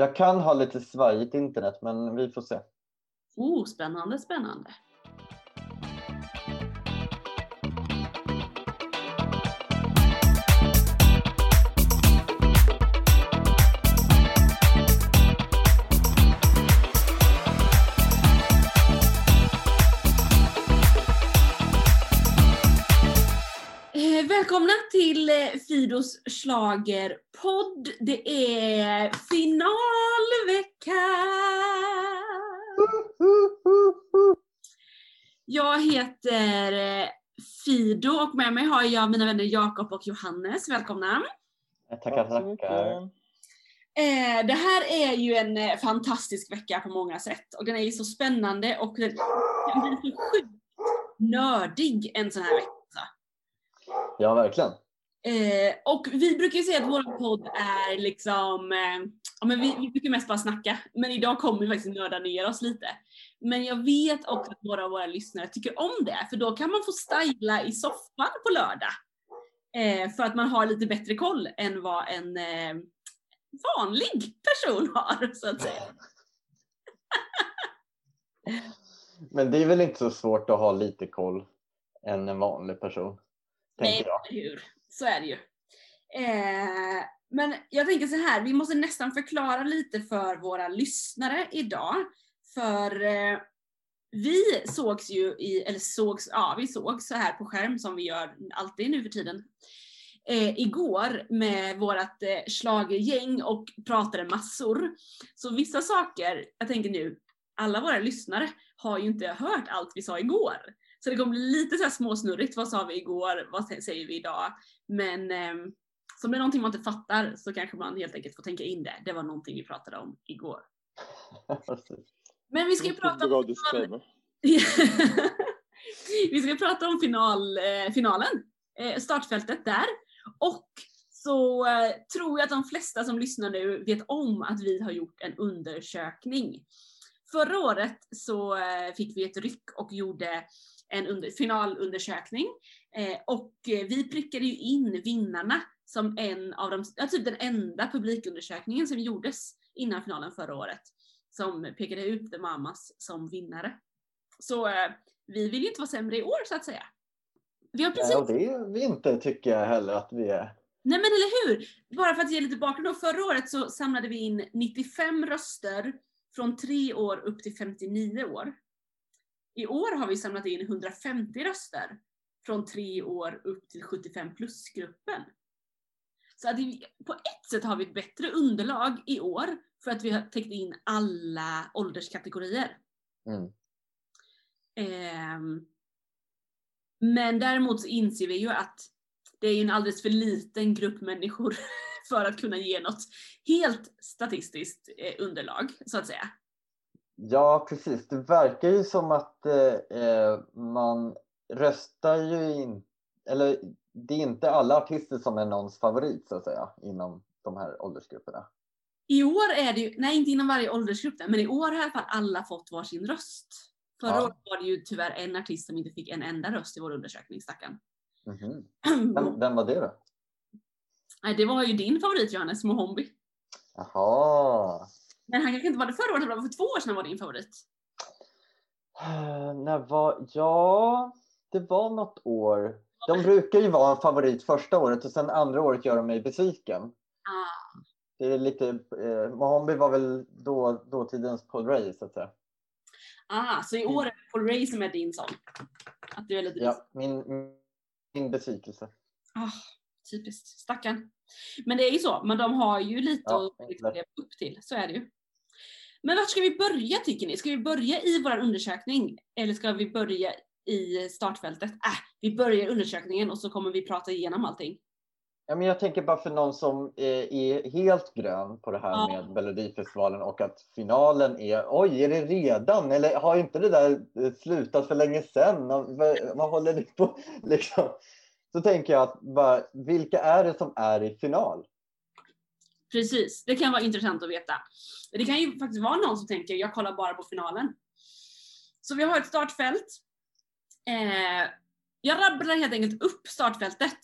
Jag kan ha lite svajigt internet men vi får se. Oh, spännande, spännande. Välkomna till eh, Fidos schlagerpodd. Det är finalvecka! Jag heter eh, Fido och med mig har jag mina vänner Jakob och Johannes. Välkomna! Tackar, tackar. Eh, det här är ju en fantastisk vecka på många sätt och den är ju så spännande och den blir så sjukt nördig en sån här vecka. Ja, verkligen. Eh, och vi brukar ju säga att vår podd är liksom, eh, ja men vi, vi brukar mest bara snacka, men idag kommer vi faktiskt nörda ner oss lite. Men jag vet också att våra av våra lyssnare tycker om det, för då kan man få styla i soffan på lördag. Eh, för att man har lite bättre koll än vad en eh, vanlig person har, så att säga. Men det är väl inte så svårt att ha lite koll än en vanlig person. Nej, jag. hur? Så är det ju. Eh, men jag tänker så här, vi måste nästan förklara lite för våra lyssnare idag. För eh, vi sågs ju i, eller sågs, ja vi sågs så här på skärm som vi gör alltid nu för tiden. Eh, igår med vårat eh, schlagergäng och pratade massor. Så vissa saker, jag tänker nu, alla våra lyssnare har ju inte hört allt vi sa igår. Så det kommer bli lite så här småsnurrigt, vad sa vi igår, vad säger vi idag? Men eh, så om det är någonting man inte fattar så kanske man helt enkelt får tänka in det. Det var någonting vi pratade om igår. Men vi ska ju prata om vi ska prata om final, eh, finalen, eh, startfältet där. Och så eh, tror jag att de flesta som lyssnar nu vet om att vi har gjort en undersökning. Förra året så eh, fick vi ett ryck och gjorde en under, finalundersökning. Eh, och eh, vi prickade ju in vinnarna som en av de, ja, typ den enda publikundersökningen som gjordes innan finalen förra året. Som pekade ut The Mamas som vinnare. Så eh, vi vill ju inte vara sämre i år så att säga. Vi har precis Ja, det är vi inte tycker jag heller att vi är. Nej men eller hur! Bara för att ge lite bakgrund då. Förra året så samlade vi in 95 röster från 3 år upp till 59 år. I år har vi samlat in 150 röster från 3 år upp till 75 plus-gruppen. Så att på ett sätt har vi ett bättre underlag i år för att vi har täckt in alla ålderskategorier. Mm. Ehm, men däremot så inser vi ju att det är en alldeles för liten grupp människor för att kunna ge något helt statistiskt eh, underlag, så att säga. Ja, precis. Det verkar ju som att eh, eh, man röstar ju in, eller det är inte alla artister som är någons favorit så att säga inom de här åldersgrupperna. I år är det ju, nej inte inom varje åldersgrupp men i år har i alla fall alla fått varsin röst. Förra Ja. året var det ju tyvärr en artist som inte fick en enda röst i vår undersökning, stackarn. Mhm. Vem, vem var det då? Nej, det var ju din favorit Johannes, Mohombi. Jaha. Men han kanske inte var det förra året, det var för två år sedan han var din favorit. Eh, När var, ja, det var något år. De brukar ju vara en favorit första året och sen andra året gör de mig besviken. Ah, Det är lite, eh, Mohombi var väl då, dåtidens Paul Ray så att säga. ah, så i år är det Paul Ray som är din sån? Att du är lite Ja, min, min besvikelse. Ah, typiskt. Stackarn. Men det är ju så, men de har ju lite Ja, att liksom leva upp till. Så är det ju. Men vart ska vi börja tycker ni? Ska vi börja i vår undersökning? Eller ska vi börja i startfältet? Äh, vi börjar undersökningen och så kommer vi prata igenom allting. Ja, men jag tänker bara för någon som eh, är helt grön på det här Ja. med Melodifestivalen och att finalen är, oj är det redan? Eller har inte det där eh, slutat för länge sedan? Vad, vad håller ni på liksom? Så tänker jag att bara, vilka är det som är i final? Precis, det kan vara intressant att veta. Det kan ju faktiskt vara någon som tänker, jag kollar bara på finalen. Så vi har ett startfält. Eh, jag rabblar helt enkelt upp startfältet.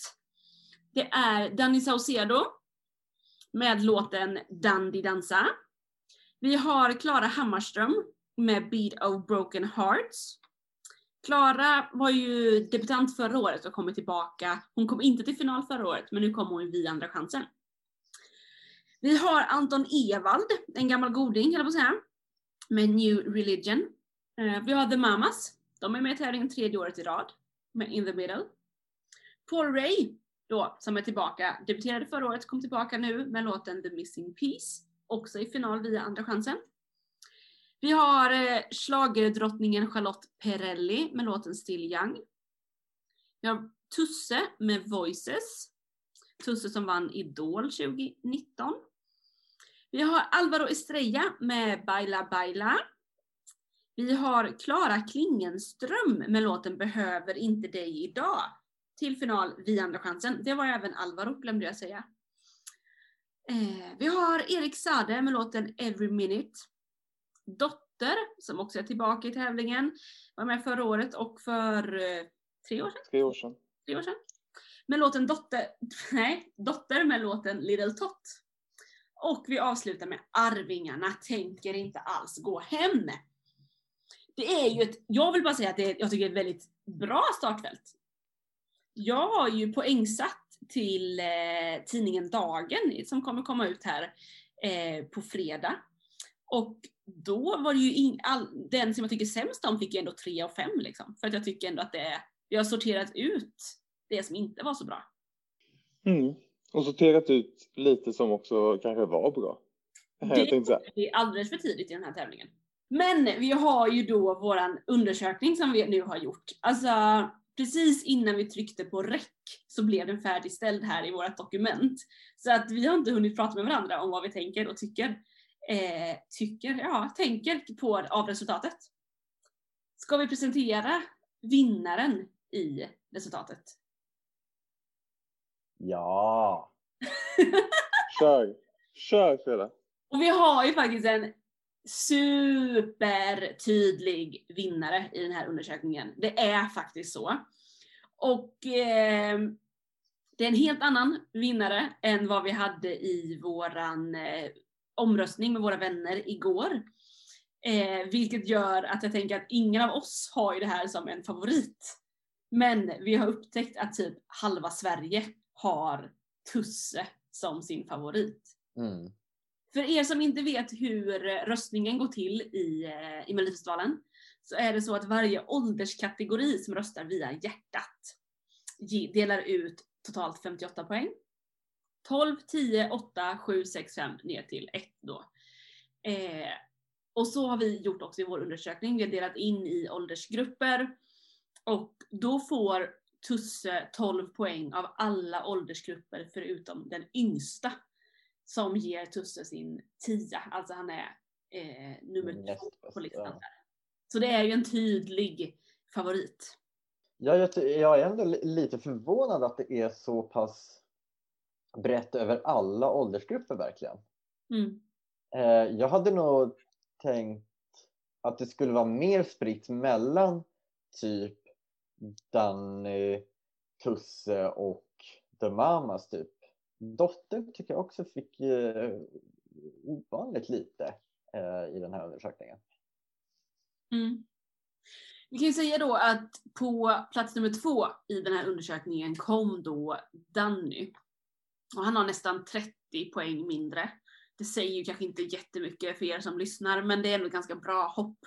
Det är Danny Saucedo med låten Dandy dansa. Vi har Klara Hammarström med Beat of Broken Hearts. Klara var ju debutant förra året och kommer tillbaka. Hon kom inte till final förra året, men nu kommer hon via Andra chansen. Vi har Anton Ewald, en gammal goding, eller på att säga, med New Religion. Eh, vi har The Mamas. De är med i tävlingen tredje året i rad, med In the Middle. Paul Ray, då, som är tillbaka, debuterade förra året, kom tillbaka nu med låten The Missing Piece, också i final via Andra chansen. Vi har eh, schlagerdrottningen Charlotte Perrelli med låten Still Young. Vi har Tusse med Voices. Tusse som vann Idol 2019. Vi har Alvaro Estrella med Baila Baila. Vi har Klara Klingenström med låten Behöver inte dig idag till final via Andra chansen. Det var även Alvaro glömde jag säga. Eh, vi har Erik Sade med låten Every Minute. Dotter, som också är tillbaka i tävlingen, var med förra året och för eh, tre år sedan. Tre år sedan. Tre år sedan. Med låten Dotter, nej, Dotter med låten Little Tot. Och vi avslutar med Arvingarna tänker inte alls gå hem. Det är ju ett, jag vill bara säga att det är, jag tycker det är ett väldigt bra startfält. Jag har ju poängsatt till eh, tidningen Dagen som kommer komma ut här eh, på fredag. Och då var det ju in, all, den som jag tycker sämst om fick ju ändå 3 av 5 liksom. För att jag tycker ändå att det är, vi har sorterat ut det som inte var så bra. Mm. Och sorterat ut lite som också kanske var bra. Det, det är alldeles för tidigt i den här tävlingen. Men vi har ju då våran undersökning som vi nu har gjort. Alltså precis innan vi tryckte på REC så blev den färdigställd här i vårt dokument. Så att vi har inte hunnit prata med varandra om vad vi tänker och tycker. Eh, tycker, ja, tänker på av resultatet. Ska vi presentera vinnaren i resultatet? Ja! Kör! Kör Frida! Och vi har ju faktiskt en supertydlig vinnare i den här undersökningen. Det är faktiskt så. Och eh, det är en helt annan vinnare än vad vi hade i våran eh, omröstning med våra vänner igår. Eh, vilket gör att jag tänker att ingen av oss har ju det här som en favorit. Men vi har upptäckt att typ halva Sverige har Tusse som sin favorit. Mm. För er som inte vet hur röstningen går till i, i Melodifestivalen så är det så att varje ålderskategori som röstar via hjärtat delar ut totalt 58 poäng. 12, 10, 8, 7, 6, 5 ner till 1 då. Eh, och så har vi gjort också i vår undersökning. Vi har delat in i åldersgrupper och då får Tusse 12 poäng av alla åldersgrupper förutom den yngsta som ger Tusse sin 10. Alltså han är eh, nummer två på listan. Ja. Så det är ju en tydlig favorit. Ja, jag, jag är ändå lite förvånad att det är så pass brett över alla åldersgrupper verkligen. Mm. Eh, jag hade nog tänkt att det skulle vara mer spritt mellan typ Danny, Tusse och The Mamas typ. Dotter tycker jag också fick eh, ovanligt lite eh, i den här undersökningen. Mm. Vi kan ju säga då att på plats nummer två i den här undersökningen kom då Danny. Och han har nästan 30 poäng mindre. Det säger ju kanske inte jättemycket för er som lyssnar, men det är ändå ett ganska bra hopp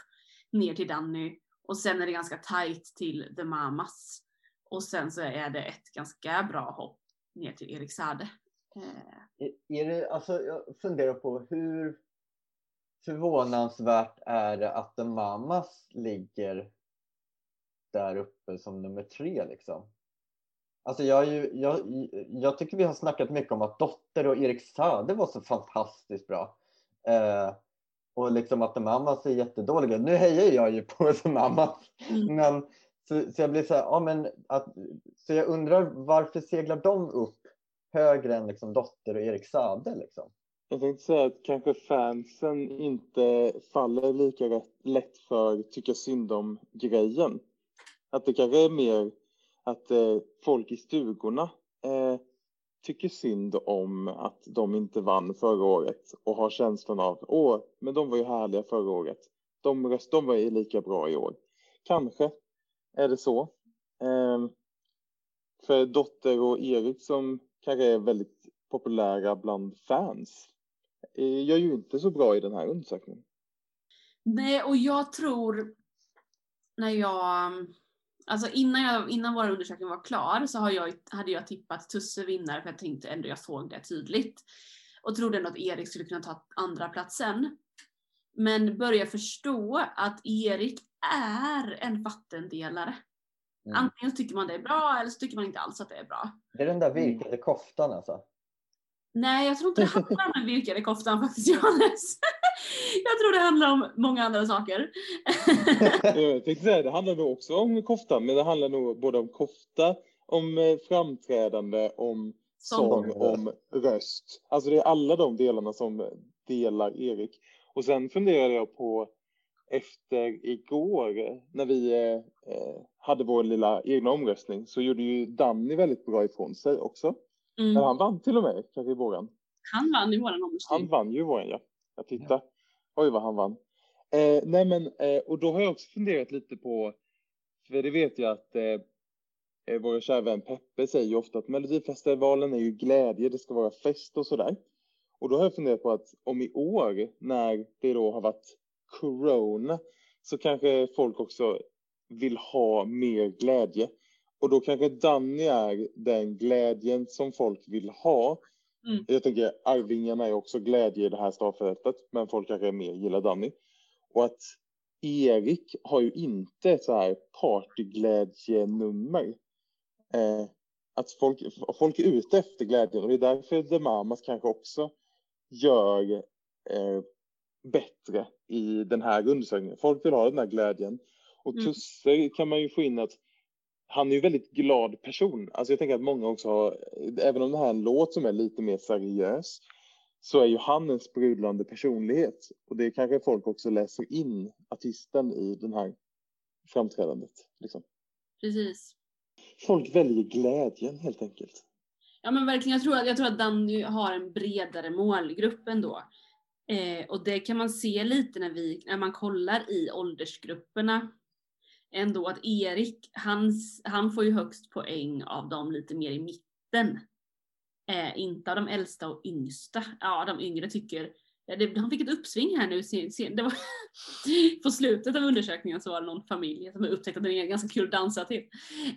ner till Danny. Och sen är det ganska tight till The Mamas. Och sen så är det ett ganska bra hopp ner till Eriksade. Eh, är det, alltså, jag funderar på hur förvånansvärt är det att The Mamas ligger där uppe som nummer tre liksom. Alltså jag, ju, jag, jag tycker vi har snackat mycket om att Dotter och Erik Sade var så fantastiskt bra. Eh, och liksom att The Mamas är jättedåliga. Nu hejar jag ju på The Mamas. Mm. Men, så, så jag blir så här, ja, men att, så jag undrar varför seglar de upp högre än liksom Dotter och Erik Sade liksom? Jag tänkte säga att kanske fansen inte faller lika lätt för tycka synd om grejen. Att det kanske är mer att eh, folk i stugorna eh, tycker synd om att de inte vann förra året och har känslan av åh, men de var ju härliga förra året. De, röst, de var ju lika bra i år. Kanske är det så. Eh, för Dotter och Erik som kanske är väldigt populära bland fans eh, gör ju inte så bra i den här undersökningen. Nej, och jag tror när jag Alltså innan, jag, innan vår undersökning var klar så har jag, hade jag tippat Tusse vinnare för jag tänkte ändå jag såg det tydligt. Och trodde ändå att Erik skulle kunna ta andra platsen. Men börjar förstå att Erik är en vattendelare. Mm. Antingen tycker man det är bra eller så tycker man inte alls att det är bra. Det är den där virkade koftan alltså? Nej, jag tror inte det handlar om den virkade koftan faktiskt, Johannes. Jag tror det handlar om många andra saker. jag tänkte säga, det handlar nog också om koftan, men det handlar nog både om kofta, om eh, framträdande, om sång, om röst. Alltså det är alla de delarna som delar Erik. Och sen funderade jag på efter igår när vi eh, hade vår lilla egna omröstning så gjorde ju Danny väldigt bra ifrån sig också. Mm. Men han vann till och med, kanske i våran. Han vann i våran omröstning. Han vann ju våran, ja. Jag tittar. Ja. Oj, vad han vann. Eh, nej, men eh, och då har jag också funderat lite på, för det vet jag att eh, eh vår kära vän Peppe säger ju ofta att Melodifestivalen är ju glädje, det ska vara fest och sådär. Och då har jag funderat på att om i år, när det då har varit corona, så kanske folk också vill ha mer glädje. Och då kanske Danny är den glädjen som folk vill ha. Mm. Jag tänker Arvingarna är också glädje i det här startfältet, men folk kanske mer gillar Danny. Och att Erik har ju inte så här partyglädjenummer. Eh, att folk, folk är ute efter glädjen och det är därför The Mamas kanske också gör eh, bättre i den här undersökningen. Folk vill ha den här glädjen. Och mm. Tusse kan man ju få in att han är ju väldigt glad person. Alltså jag tänker att många också har, även om det här är en låt som är lite mer seriös, så är ju han en sprudlande personlighet. Och det kanske folk också läser in artisten i den här framträdandet. Liksom. Precis. Folk väljer glädjen helt enkelt. Ja men verkligen, jag tror att, jag tror att Danny har en bredare målgrupp ändå. Eh, och det kan man se lite när, vi, när man kollar i åldersgrupperna ändå att Erik, hans, han får ju högst poäng av de lite mer i mitten. Eh, inte av de äldsta och yngsta. Ja, de yngre tycker det, han fick ett uppsving här nu. Det var på slutet av undersökningen så var det någon familj som upptäckte att den är ganska kul att dansa till.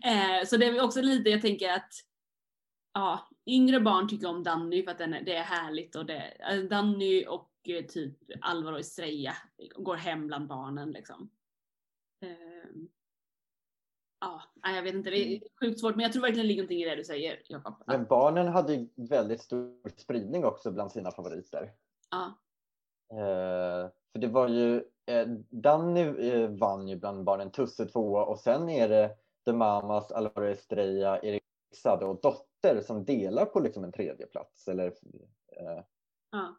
Eh, så det är också lite, jag tänker att ja, yngre barn tycker om Danny för att den är, det är härligt och det, eh, Danny och eh, typ Alvaro Estrella går hem bland barnen liksom. Ehm, ja, jag vet inte, det är mm. sjukt svårt, men jag tror verkligen det ligger någonting i det du säger, Jakob. Men barnen hade ju väldigt stor spridning också bland sina favoriter. Ja. Eh, för det var ju, eh, Danny eh, vann ju bland barnen, Tusse tvåa och sen är det The Mamas, Alvaro Estrella, Erik Sade och Dotter som delar på liksom en tredje plats eller eh, ja.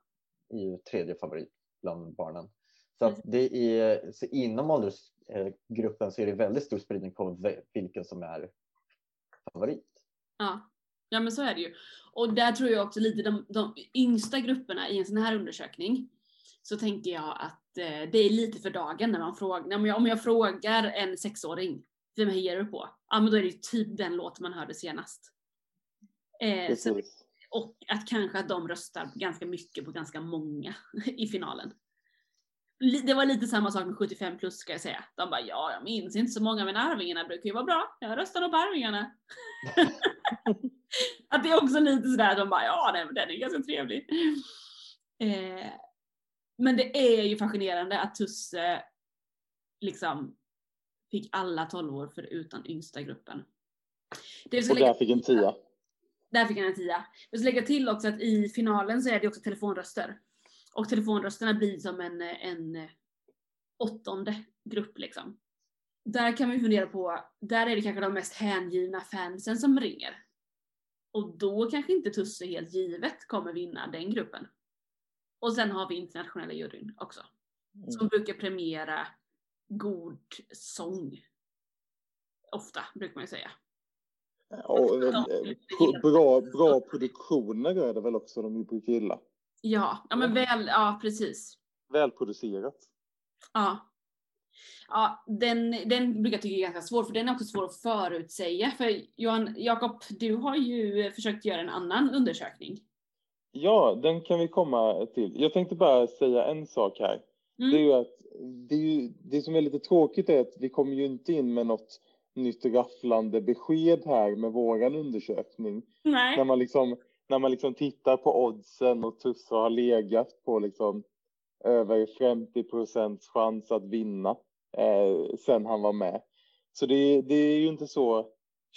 är tredje favorit bland barnen. Så att det är, så inom åldersgruppen så är det väldigt stor spridning på vilken som är favorit. Ja. ja, men så är det ju. Och där tror jag också lite de, de yngsta grupperna i en sån här undersökning så tänker jag att eh, det är lite för dagen när man frågar, om jag, om jag frågar en sexåring, vem hejar du på? Ja men då är det ju typ den låt man hörde senast. Eh, så, och att kanske att de röstar ganska mycket på ganska många i finalen det var lite samma sak med 75 plus ska jag säga. De bara, ja jag minns inte så många men Arvingarna brukar ju vara bra. Jag röstar på Arvingarna. att det är också lite sådär, de bara, ja nej, men den är ganska trevlig. Eh, men det är ju fascinerande att Tusse liksom fick alla 12 år förutom yngsta gruppen. Det och där fick en tia. Där fick han en tia. Jag ska lägga till också att i finalen så är det också telefonröster. Och telefonrösterna blir som en, en åttonde grupp liksom. Där kan man fundera på, där är det kanske de mest hängivna fansen som ringer. Och då kanske inte Tusse helt givet kommer vinna den gruppen. Och sen har vi internationella juryn också. Mm. Som brukar premiera god sång. Ofta, brukar man ju säga. Och, eh, bra, bra produktioner är det väl också de brukar gilla. Ja, ja men väl, ja precis. Välproducerat. Ja. Ja, den, den brukar jag tycka är ganska svår, för den är också svår att förutsäga. För Johan, Jakob, du har ju försökt göra en annan undersökning. Ja, den kan vi komma till. Jag tänkte bara säga en sak här. Mm. Det är ju att det, är ju, det som är lite tråkigt är att vi kommer ju inte in med något nytt rafflande besked här med våran undersökning. Nej. När man liksom, när man liksom tittar på oddsen och Tusse har legat på liksom över 50 procents chans att vinna eh, sen han var med. Så det, det är ju inte så.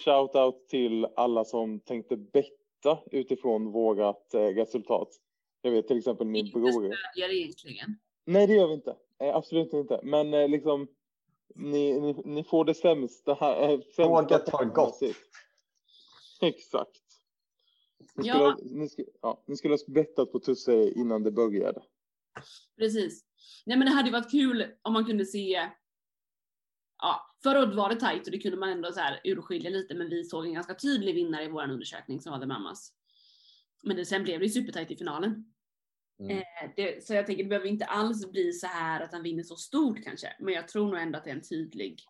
Shout out till alla som tänkte betta utifrån vårat eh, resultat. Jag vet till exempel min Inte bror. stödjare egentligen. Nej, det gör vi inte. Eh, absolut inte. Men eh, liksom, ni, ni, ni får det sämsta. här- eh, sämsta Tåget har gått. Exakt. Ni Ja. skulle, ha- ni, skulle, ja, ni skulle ha bettat på Tusse innan det började. Precis. Nej men det hade ju varit kul om man kunde se Ja, förra året var det tajt och det kunde man ändå så här urskilja lite men vi såg en ganska tydlig vinnare i vår undersökning som var The Mamas. Men det, sen blev det ju supertajt i finalen. Mm. Eh, det, så jag tänker det behöver inte alls bli så här att han vinner så stort kanske. Men jag tror nog ändå att det är en tydlig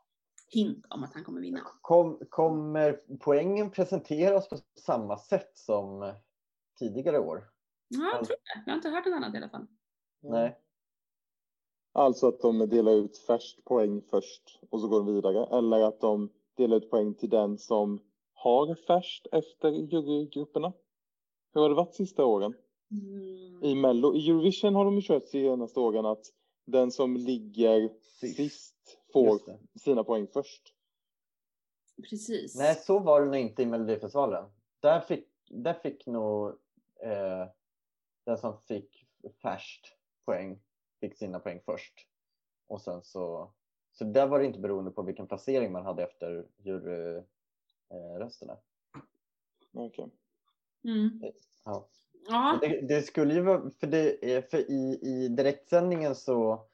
hint om att han kommer vinna. Kom, kommer poängen presenteras på samma sätt som tidigare år? Ja, jag tror det. Jag har inte hört något annat i alla fall. Nej. Alltså att de delar ut färskt poäng först och så går de vidare. Eller att de delar ut poäng till den som har färskt efter jurygrupperna. Hur har det varit sista åren? Mm. I Mello, i Eurovision har de ju kört senaste åren att den som ligger Sist. sist det. sina poäng först. Precis. Nej, så var det nog inte i Melodifestivalen. Där fick, där fick nog eh, den som fick färskt poäng fick sina poäng först. Och sen så, så där var det inte beroende på vilken placering man hade efter juryrösterna. Okej. Mm. Ja. Ja. Det, det skulle ju vara, för, det, för i, i direktsändningen så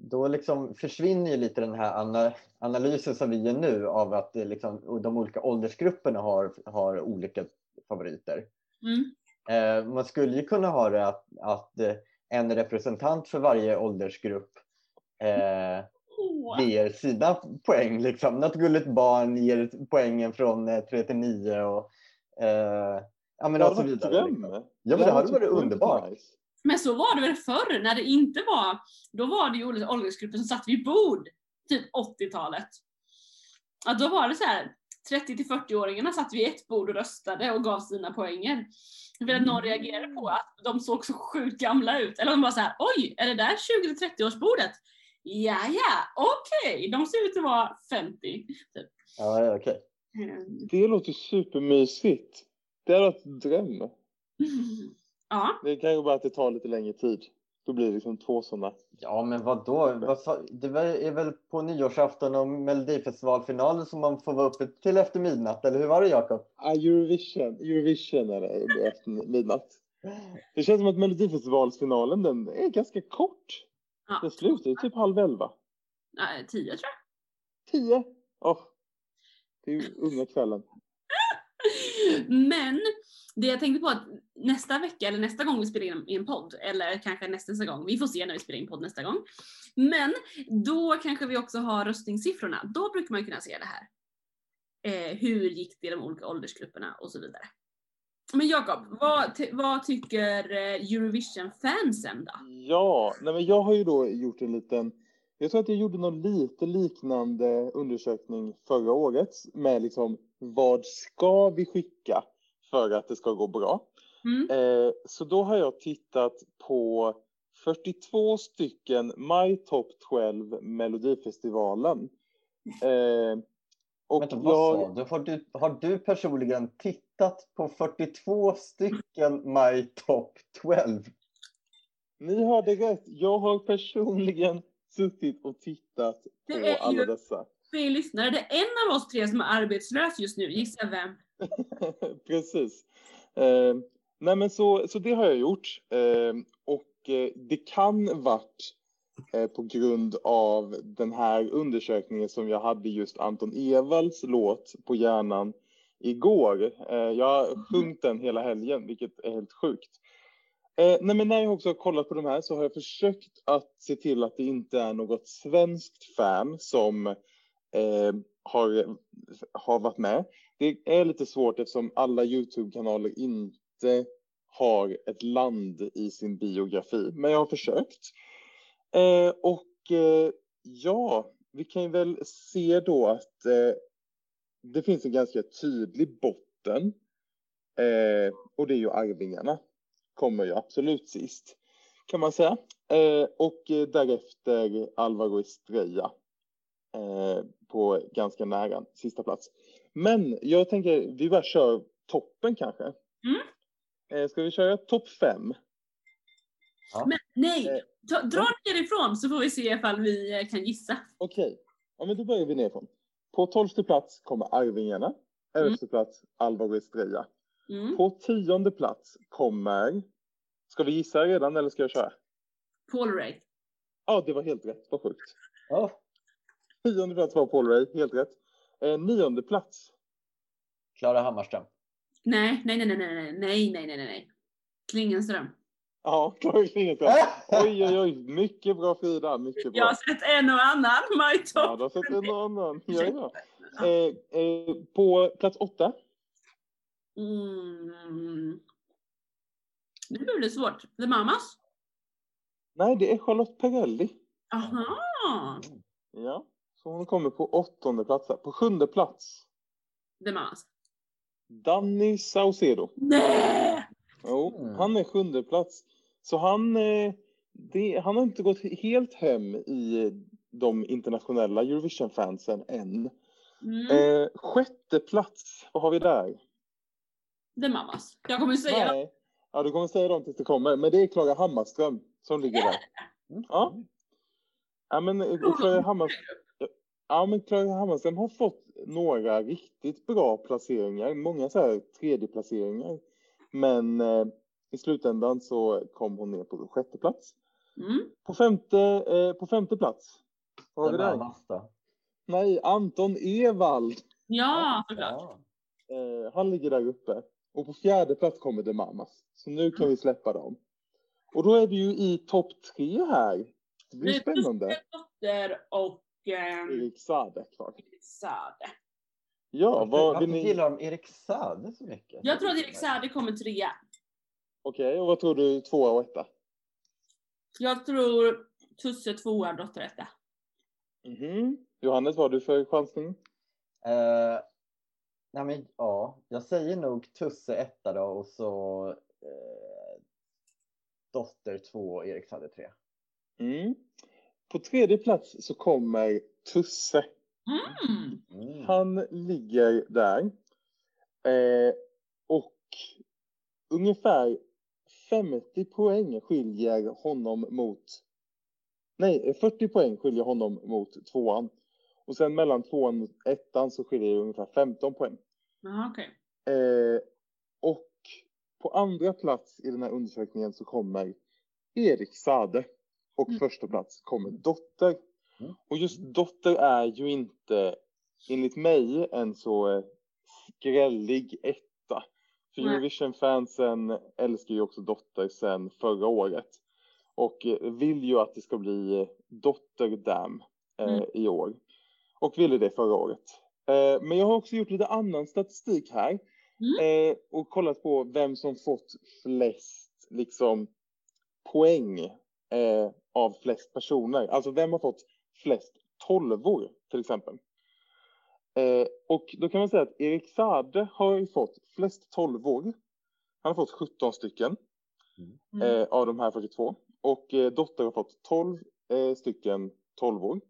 då liksom försvinner ju lite den här ana, analysen som vi gör nu av att det liksom, de olika åldersgrupperna har, har olika favoriter. Mm. Eh, man skulle ju kunna ha det att, att eh, en representant för varje åldersgrupp eh, ger sina poäng. Liksom. Något gulligt barn ger poängen från eh, 3 till 9 och eh, ja, men Det och så hade varit vidare. Liksom. Ja, men det hade varit underbart. Nice. Men så var det väl förr när det inte var, då var det ju olika åldersgrupper som satt vid bord, typ 80-talet. Att då var det så här 30 till 40-åringarna satt vid ett bord och röstade och gav sina poänger. För att någon reagerade på att de såg så sjukt gamla ut. Eller de bara så här, oj, är det där 20 till 30 årsbordet? Ja, ja, okej, de ser ut att vara 50. Typ. Ja, ja, okej. Mm. Det låter supermysigt. Det hade varit en dröm. Ja, Det kan ju bara att det tar lite längre tid. Då blir det liksom två sådana. Ja, men vad då? Det var- är väl på nyårsafton och Melodifestivalfinalen som man får vara uppe till efter midnatt, eller hur var det Jakob? Ah, Eurovision. Eurovision är det efter midnatt. Det känns som att Melodifestivalsfinalen den är ganska kort. ja. Den slutar ju typ halv elva. Nej, 10 tror jag. Tio. Åh. Det är ju unga kvällen. Men det jag tänkte på att nästa vecka eller nästa gång vi spelar in en podd, eller kanske nästa, gång, vi får se när vi spelar in podd nästa gång. Men då kanske vi också har röstningssiffrorna. Då brukar man kunna se det här. Eh, hur gick det i de olika åldersgrupperna och så vidare. Men Jakob, vad, vad tycker eh, Eurovision-fansen då? Ja, nej men jag har ju då gjort en liten, jag tror att jag gjorde någon lite liknande undersökning förra året med liksom vad ska vi skicka för att det ska gå bra? Mm? Eh, så då har jag tittat på 42 stycken My Top 12 Melodifestivalen. Eh, och Vänta, vad jag, sa du? Har, du? har du personligen tittat på 42 stycken My Top 12? ni hörde rätt, jag har personligen suttit och tittat på alla dessa. För er lyssnare, det är en av oss tre som är arbetslös just nu. Gissa vem? Precis. Eh, nej men så, så det har jag gjort. Eh, och eh, det kan varit eh, på grund av den här undersökningen som jag hade just Anton Evalds låt på hjärnan igår. Eh, jag har sjungit den hela helgen, vilket är helt sjukt. Eh, nej, men när jag också har kollat på de här så har jag försökt att se till att det inte är något svenskt fan som har, har varit med. Det är lite svårt eftersom alla Youtube-kanaler inte har ett land i sin biografi, men jag har försökt. Eh, och eh, ja, vi kan ju väl se då att eh, det finns en ganska tydlig botten. Eh, och det är ju Arvingarna. Kommer ju absolut sist, kan man säga. Eh, och därefter Alvaro Estrella eh, på ganska nära sista plats. Men jag tänker, vi bara kör toppen kanske. Mm. Eh, ska vi köra topp fem? Ja. Men nej, Eh, ta, dra nerifrån så får vi se ifall vi eh, kan gissa. Okej, ja, men då börjar vi nerifrån. På tolfte plats kommer Arvingarna. Elfte plats Alvaro Estrella. Mm. På tionde plats kommer... Ska vi gissa redan eller ska jag köra? Paul Ray. Ja, det var helt rätt. Vad sjukt. Ja, Tionde plats var Paul Ray, helt rätt. Eh, nionde plats. Klara Hammarström. Nej, nej, nej, nej, nej, nej, nej, nej, nej. Klingenström. Ja, Klara Klingenström. Oj, oj, oj. Mycket bra Frida. Mycket Jag bra. har sett en och annan My Ja, du har sett en och annan. Ja, ja. Eh, eh, på plats åtta. Mm. Nu blir det svårt. The Mamas? Nej, det är Charlotte Perrelli. Aha! Ja, så hon kommer på åttonde plats. här. På sjunde plats. The Mamas. Danny Saucedo. Nej! Jo, Mm. han är sjunde plats. Så han, eh, det, han har inte gått helt hem i de internationella Eurovision-fansen än. Mm. Eh, sjätte plats, vad har vi där? The Mamas. Jag kommer säga Nej. Ja, du kommer säga dem tills det kommer. Men det är Klara Hammarström som ligger där. Mm. Ja. Ja, men eh, Klara Hammarström, ja, men Klara Hammarström har fått några riktigt bra placeringar. Många så här tredjeplaceringar. Men eh, i slutändan så kom hon ner på sjätte plats. Mm. På femte, eh, på femte plats. Vad har vi där? Då? Nej, Anton Ewald. Ja, såklart. Ja. Eh, han ligger där uppe. Och på fjärde plats kommer The Mamas. Så nu kan vi släppa dem. Och då är vi ju i topp tre här. Det blir Det spännande. Dotter och ehm, Erik Saade kvar. Sade. Ja, Varför, vad varför vill ni? gillar de Erik Saade så mycket? Jag tror att Erik Sade kommer trea. Okej, och vad tror du tvåa och etta? Jag tror Tusse tvåa, Dotter etta. Mhm. Johannes, vad har du för chansning? Eh, nej men, ja, jag säger nog Tusse etta då och så eh, Dotter två och Erik Saade tre. Mm. På tredje plats så kommer Tusse. Mm. Mm. Han ligger där. Eh, och ungefär 50 poäng skiljer honom mot... Nej, 40 poäng skiljer honom mot tvåan. Och sen mellan tvåan och ettan så skiljer det ungefär 15 poäng. Jaha, okej. Eh, och på andra plats i den här undersökningen så kommer Erik Sade. Och Mm. första plats kommer Dotter. Mm. Och just Dotter är ju inte, enligt mig, en så eh, skrällig etta. För Nej. Eurovision-fansen älskar ju också Dotter sen förra året. Och eh, vill ju att det ska bli eh, Dotterdam eh, Mm. i år. Och ville det förra året. Eh, men jag har också gjort lite annan statistik här. Mm. Eh, och kollat på vem som fått flest liksom, poäng eh, av flest personer. Alltså vem har fått flest tolvor till exempel. Eh, och då kan man säga att Erik Sade har ju fått flest tolvor. Han har fått 17 stycken Mm. eh, av de här 42. Och eh, Dotter har fått 12 eh, stycken tolvor.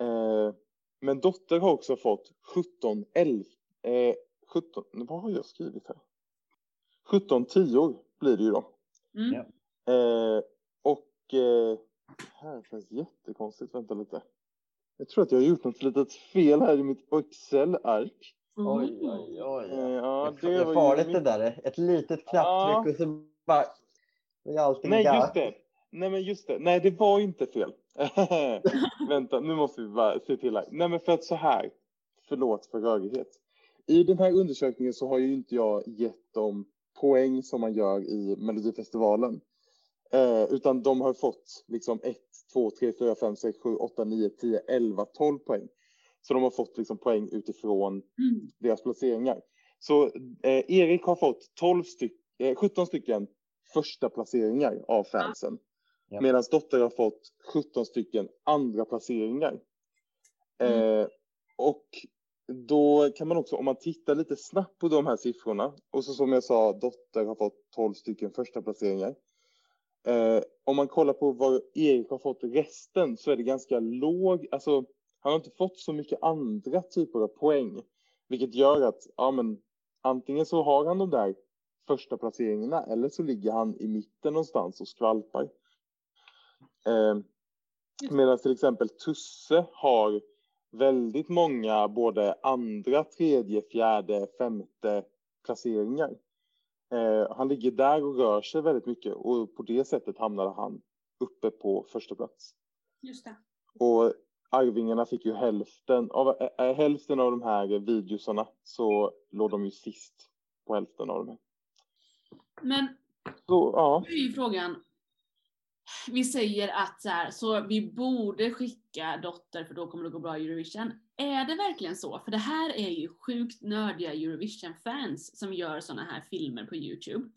Eh, men Dotter har också fått 17 11, eh, 17, vad har jag skrivit här? 17 tior blir det ju då. Mm. Eh, och eh, här känns jättekonstigt, vänta lite. Jag tror att jag har gjort något litet fel här i mitt Excel-ark. Oj, oj, oj. Eh, ja, det, är var ju farligt det där. Ett litet knapptryck Ja. och så bara... Är allting Nej, just det. Nej, men just det. Nej, det var inte fel. Vänta, nu måste vi bara se till här. Nej, men för att så här. Förlåt för rörighet. i den här undersökningen så har ju inte jag gett dem poäng som man gör i Melodifestivalen. Eh, utan de har fått liksom 1, 2, 3, 4, 5, 6, 7, 8, 9, 10, 11, 12 poäng. Så de har fått liksom poäng utifrån Mm. deras placeringar. Så eh, Erik har fått 12 styck, eh, 17 stycken första placeringar av fansen. Ja. Medan Dotter har fått 17 stycken andra placeringar. Mm. Eh, och då kan man också, om man tittar lite snabbt på de här siffrorna, och så som jag sa, Dotter har fått 12 stycken första placeringar. Eh, om man kollar på vad Erik har fått resten så är det ganska låg, alltså han har inte fått så mycket andra typer av poäng. Vilket gör att, ja men antingen så har han de där första placeringarna eller så ligger han i mitten någonstans och skvalpar. Eh, Medan till exempel Tusse har väldigt många både andra, tredje, fjärde, femte placeringar. Eh, han ligger där och rör sig väldigt mycket och på det sättet hamnade han uppe på första plats. Just det. Och Arvingarna fick ju hälften av, äh, hälften av de här videosarna så låg de ju sist på hälften av de här. Men Så ja, nu är ju frågan, vi säger att så, här, så vi borde skicka Dotter för då kommer det gå bra i Eurovision. Är det verkligen så? För det här är ju sjukt nördiga Eurovision-fans som gör såna här filmer på YouTube.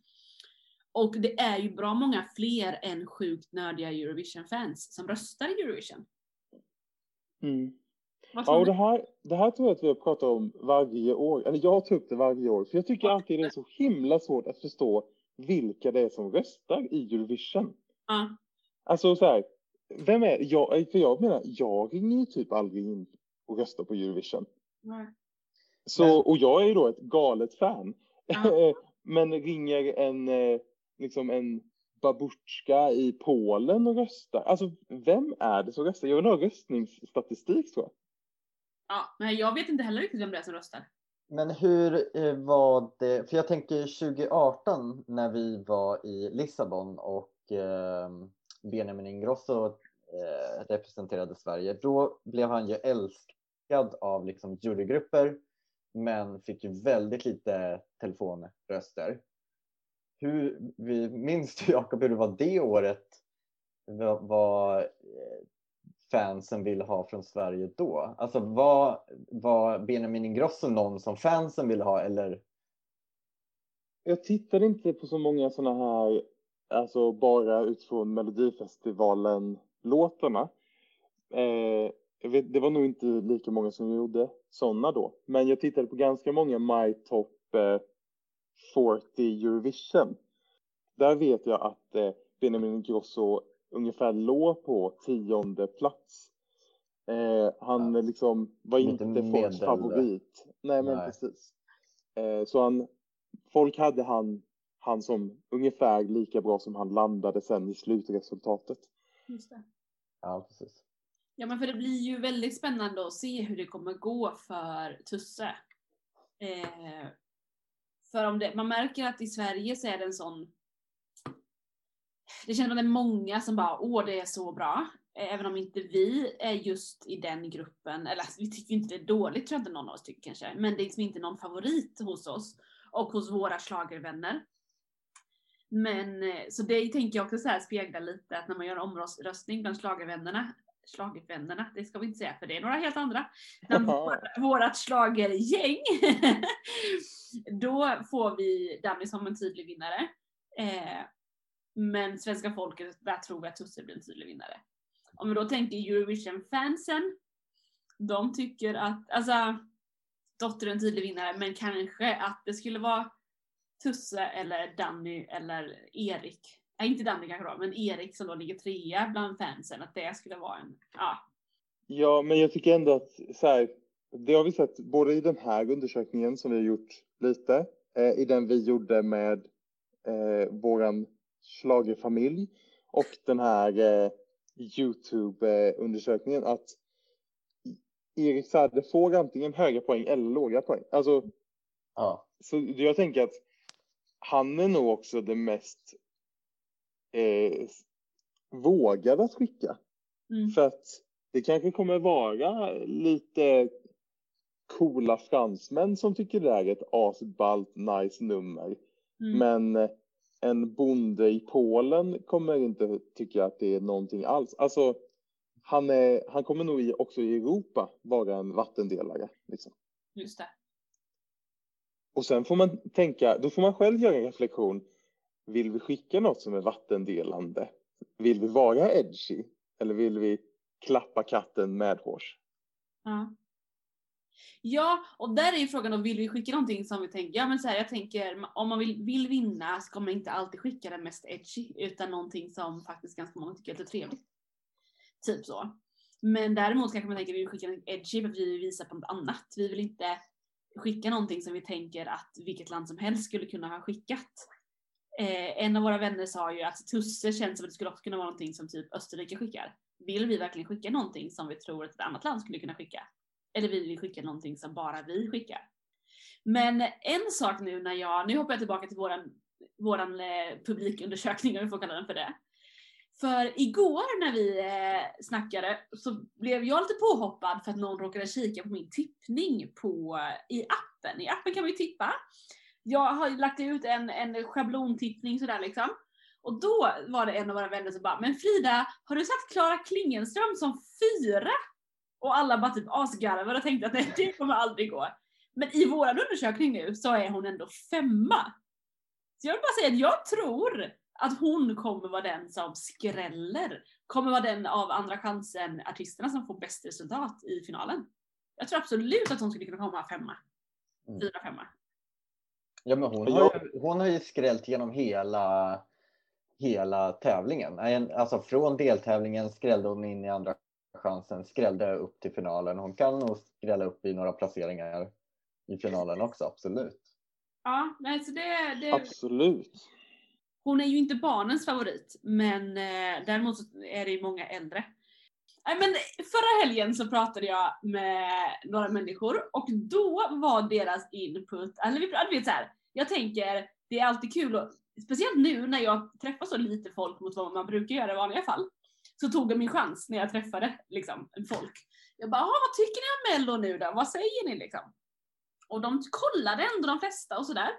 Och det är ju bra många fler än sjukt nördiga Eurovision-fans som röstar i Eurovision. mm. Ja och det här, det här tror jag att vi har pratat om varje år, eller jag tar upp det varje år, för jag tycker alltid det är så himla svårt att förstå vilka det är som röstar i Eurovision. Ja. Alltså så här, vem är jag? För jag menar, jag ringer ju typ aldrig in och röstar på Eurovision. Nej. Så, och jag är ju då ett galet fan. Ja. Men ringer en, eh, liksom en babutjka i Polen och röstar? Alltså, vem är det som röstar? Jag vill ha röstningsstatistik tror jag. Ja, men jag vet inte heller riktigt vem det är som röstar. Men hur eh, var det, för jag tänker 2018 när vi var i Lissabon och Ehm, Benjamin Ingrosso eh, representerade Sverige, då blev han ju älskad av liksom jurygrupper men fick ju väldigt lite telefonröster. Hur, minns du Jakob hur det var det året? Vad, vad eh, fansen ville ha från Sverige då? Alltså var, var Benjamin Ingrosso någon som fansen ville ha eller? Jag tittade inte på så många sådana här, alltså bara utifrån Melodifestivalen-låtarna. Eh, vet, det var nog inte lika många som gjorde sådana då. Men jag tittade på ganska många My Top eh, 40 Eurovision. Där vet jag att eh, Benjamin Ingrosso ungefär låg på tionde plats. Eh, han Ja. liksom var inte folks medel- favorit. Nej, men Nej. precis. Eh, så han, folk hade han, han som ungefär lika bra som han landade sen i slutresultatet. Just det. Ja, precis. Ja men för det blir ju väldigt spännande att se hur det kommer gå för Tusse. Eh, för om det, man märker att i Sverige så är det en sån... Det känns som att det är många som bara åh det är så bra. Eh, Även om inte vi är just i den gruppen, eller alltså, vi tycker inte det är dåligt tror jag inte någon av oss tycker kanske. Men det är liksom inte någon favorit hos oss och hos våra schlagervänner. Men eh, så det tänker jag också så här speglar lite att när man gör en omröstning bland schlagervännerna schlagervännerna, det ska vi inte säga för det är några helt andra. Bland vår- vårat schlagergäng. Då får vi Danny som en tydlig vinnare. Eh, men svenska folket, där tror vi att Tusse blir en tydlig vinnare. Om vi då tänker Eurovision-fansen, de tycker att, alltså, Dotter är en tydlig vinnare, men kanske att det skulle vara Tusse eller Danny eller Erik. Nej, inte Danny kanske då, men Erik som då ligger trea bland fansen, att det skulle vara en, ja. Ja, men jag tycker ändå att så här, det har vi sett både i den här undersökningen som vi har gjort lite, eh, i den vi gjorde med eh, våran schlagerfamilj och den här eh, Youtube-undersökningen att Erik Saade får antingen höga poäng eller låga poäng. Alltså, Ja, så jag tänker att han är nog också det mest eh, vågade att skicka. Mm. För att det kanske kommer vara lite coola fransmän som tycker det är ett asballt nice nummer. Mm. Men en bonde i Polen kommer inte tycka att det är någonting alls. Alltså, han, är, han kommer nog också i Europa vara en vattendelare. Liksom. Just det. Och sen får man tänka, då får man själv göra en reflektion. Vill vi skicka något som är vattendelande? Vill vi vara edgy? Eller vill vi klappa katten medhårs? Ja. Ja, och där är ju frågan då, vill vi skicka någonting som vi tänker, ja men så här, jag tänker om man vill, vill vinna så kommer man inte alltid skicka den mest edgy, utan någonting som faktiskt ganska många tycker är lite trevligt. Typ så. Men däremot kanske man tänker, vi vill skicka en edgy för att vi vill visa på något annat. Vi vill inte skicka någonting som vi tänker att vilket land som helst skulle kunna ha skickat. Eh, en av våra vänner sa ju att Tusse känns som att det skulle också kunna vara någonting som typ Österrike skickar. Vill vi verkligen skicka någonting som vi tror att ett annat land skulle kunna skicka? Eller vill vi skicka någonting som bara vi skickar? Men en sak nu när jag, nu hoppar jag tillbaka till våran, våran eh, publikundersökning om vi får kalla den för det. För igår när vi eh, snackade så blev jag lite påhoppad för att någon råkade kika på min tippning på, i appen. I appen kan man ju tippa. Jag har lagt ut en, en schablontippning sådär liksom. Och då var det en av våra vänner som bara, men Frida, har du satt Klara Klingenström som fyra? Och alla bara typ asgarvade och tänkte att nej, det kommer aldrig gå. Men i våran undersökning nu så är hon ändå femma. Så jag vill bara säga att jag tror att hon kommer vara den som skräller. Kommer vara den av Andra chansen-artisterna som får bäst resultat i finalen. Jag tror absolut att hon skulle kunna komma femma. Mm. Fyra, femma. Ja, men hon, har ju, hon har ju skrällt genom hela, hela tävlingen. En- Alltså från deltävlingen skrällde hon in i andra chansen, skrällde upp till finalen. Hon kan nog skrälla upp i några placeringar i finalen också, absolut. Ja, nej, så det, det, Absolut hon är ju inte barnens favorit, men eh, däremot så är det ju många äldre. Nej, men förra helgen så pratade jag med några människor och då var deras input, eller vi du vet så här, jag tänker det är alltid kul och speciellt nu när jag träffar så lite folk mot vad man brukar göra i vanliga fall. Så tog jag min chans när jag träffade liksom folk. Jag bara, vad tycker ni om mello nu då? Vad säger ni liksom? Och de kollade ändå de flesta och sådär.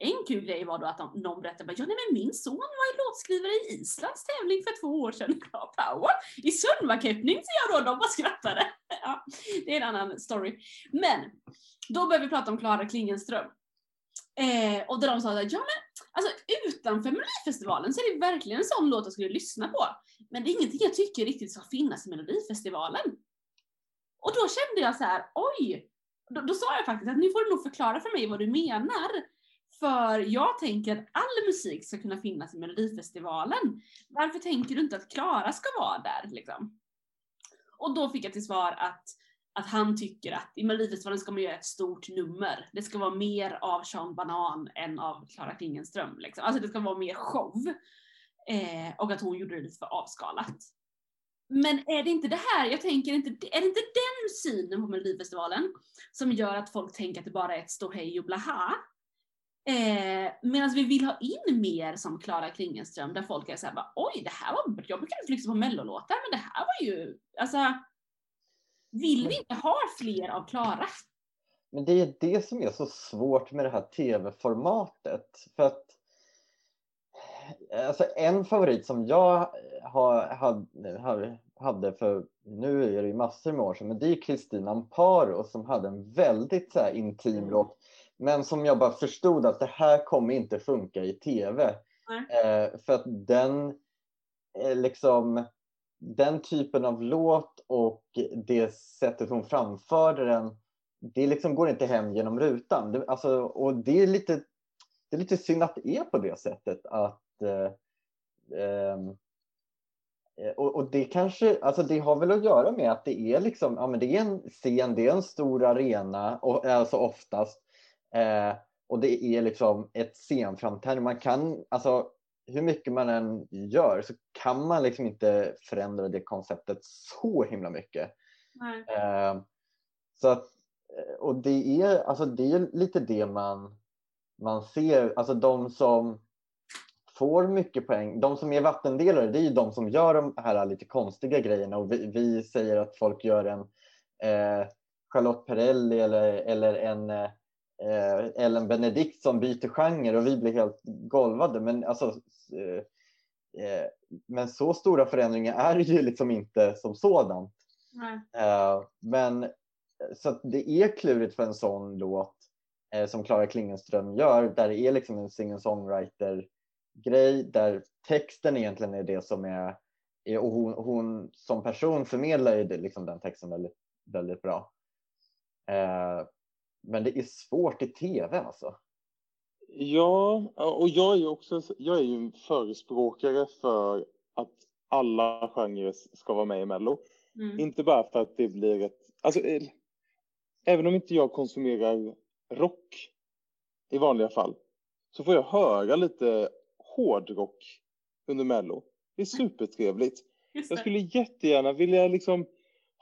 En kul grej var då att de, någon berättade ja nej men min son var ju låtskrivare i Islands tävling för två år sedan. Ja, power! I Sundvakeppning, så jag då, de bara skrattade. Ja, det är en annan story. Men, då började vi prata om Klara Klingenström. Eh, och där de sa att ja men alltså utanför Melodifestivalen så är det verkligen en sån låt jag skulle lyssna på. Men det är ingenting jag tycker riktigt ska finnas i Melodifestivalen. Och då kände jag så här, oj! Då, då sa jag faktiskt att nu får du nog förklara för mig vad du menar. För jag tänker att all musik ska kunna finnas i Melodifestivalen. Varför tänker du inte att Klara ska vara där liksom? Och då fick jag till svar att, att han tycker att i Melodifestivalen ska man göra ett stort nummer. Det ska vara mer av Sean Banan än av Klara Klingenström. Liksom. Alltså det ska vara mer show. Eh, och att hon gjorde det lite för avskalat. Men är det inte det här, jag tänker inte, är det inte den synen på Melodifestivalen som gör att folk tänker att det bara är ett ståhej och blaha? Eh, Medan vi vill ha in mer som Klara Klingenström där folk är såhär bara oj det här var, jag brukar inte lyssna på mellolåtar men det här var ju, alltså vill vi inte ha fler av Klara? Men det är det som är så svårt med det här tv-formatet. För att alltså en favorit som jag har, hade, hade för, nu är det ju massor med år sedan, men det är Kristina Amparo som hade en väldigt så intim Mm. låt. Men som jag bara förstod att det här kommer inte funka i tv. Eh, för att den, eh, liksom, den typen av låt och det sättet hon framförde den, det liksom går inte hem genom rutan. Det, alltså, och det är, lite, det är lite synd att det är på det sättet. att eh, ehm, eh, och, och det kanske, alltså det har väl att göra med att det är liksom, ja men det är en scen, det är en stor arena, och, alltså oftast. Eh, och det är liksom ett scenframträdande. Man kan, alltså hur mycket man än gör så kan man liksom inte förändra det konceptet så himla mycket. Eh, så att, eh, och det är, alltså det är lite det man, man ser, alltså de som får mycket poäng, de som är vattendelare, det är ju de som gör de här lite konstiga grejerna och vi, vi säger att folk gör en eh, Charlotte Perrelli eller, eller en eh, Ellen Benedikt som byter genre och vi blir helt golvade. Men, alltså, eh, eh, men så stora förändringar är det ju liksom inte som sådant. Eh, men så det är klurigt för en sån låt eh, som Klara Klingenström gör där det är liksom en singer-songwriter grej där texten egentligen är det som är, och hon, hon som person förmedlar ju liksom den texten väldigt, väldigt bra. Eh, men det är svårt i tv alltså. Ja, och jag är ju också jag är ju en förespråkare för att alla genrer ska vara med i Mello. Mm. Inte bara för att det blir ett... Alltså, eh, även om inte jag konsumerar rock i vanliga fall så får jag höra lite hårdrock under Mello. Det är supertrevligt. Jag skulle jättegärna vilja liksom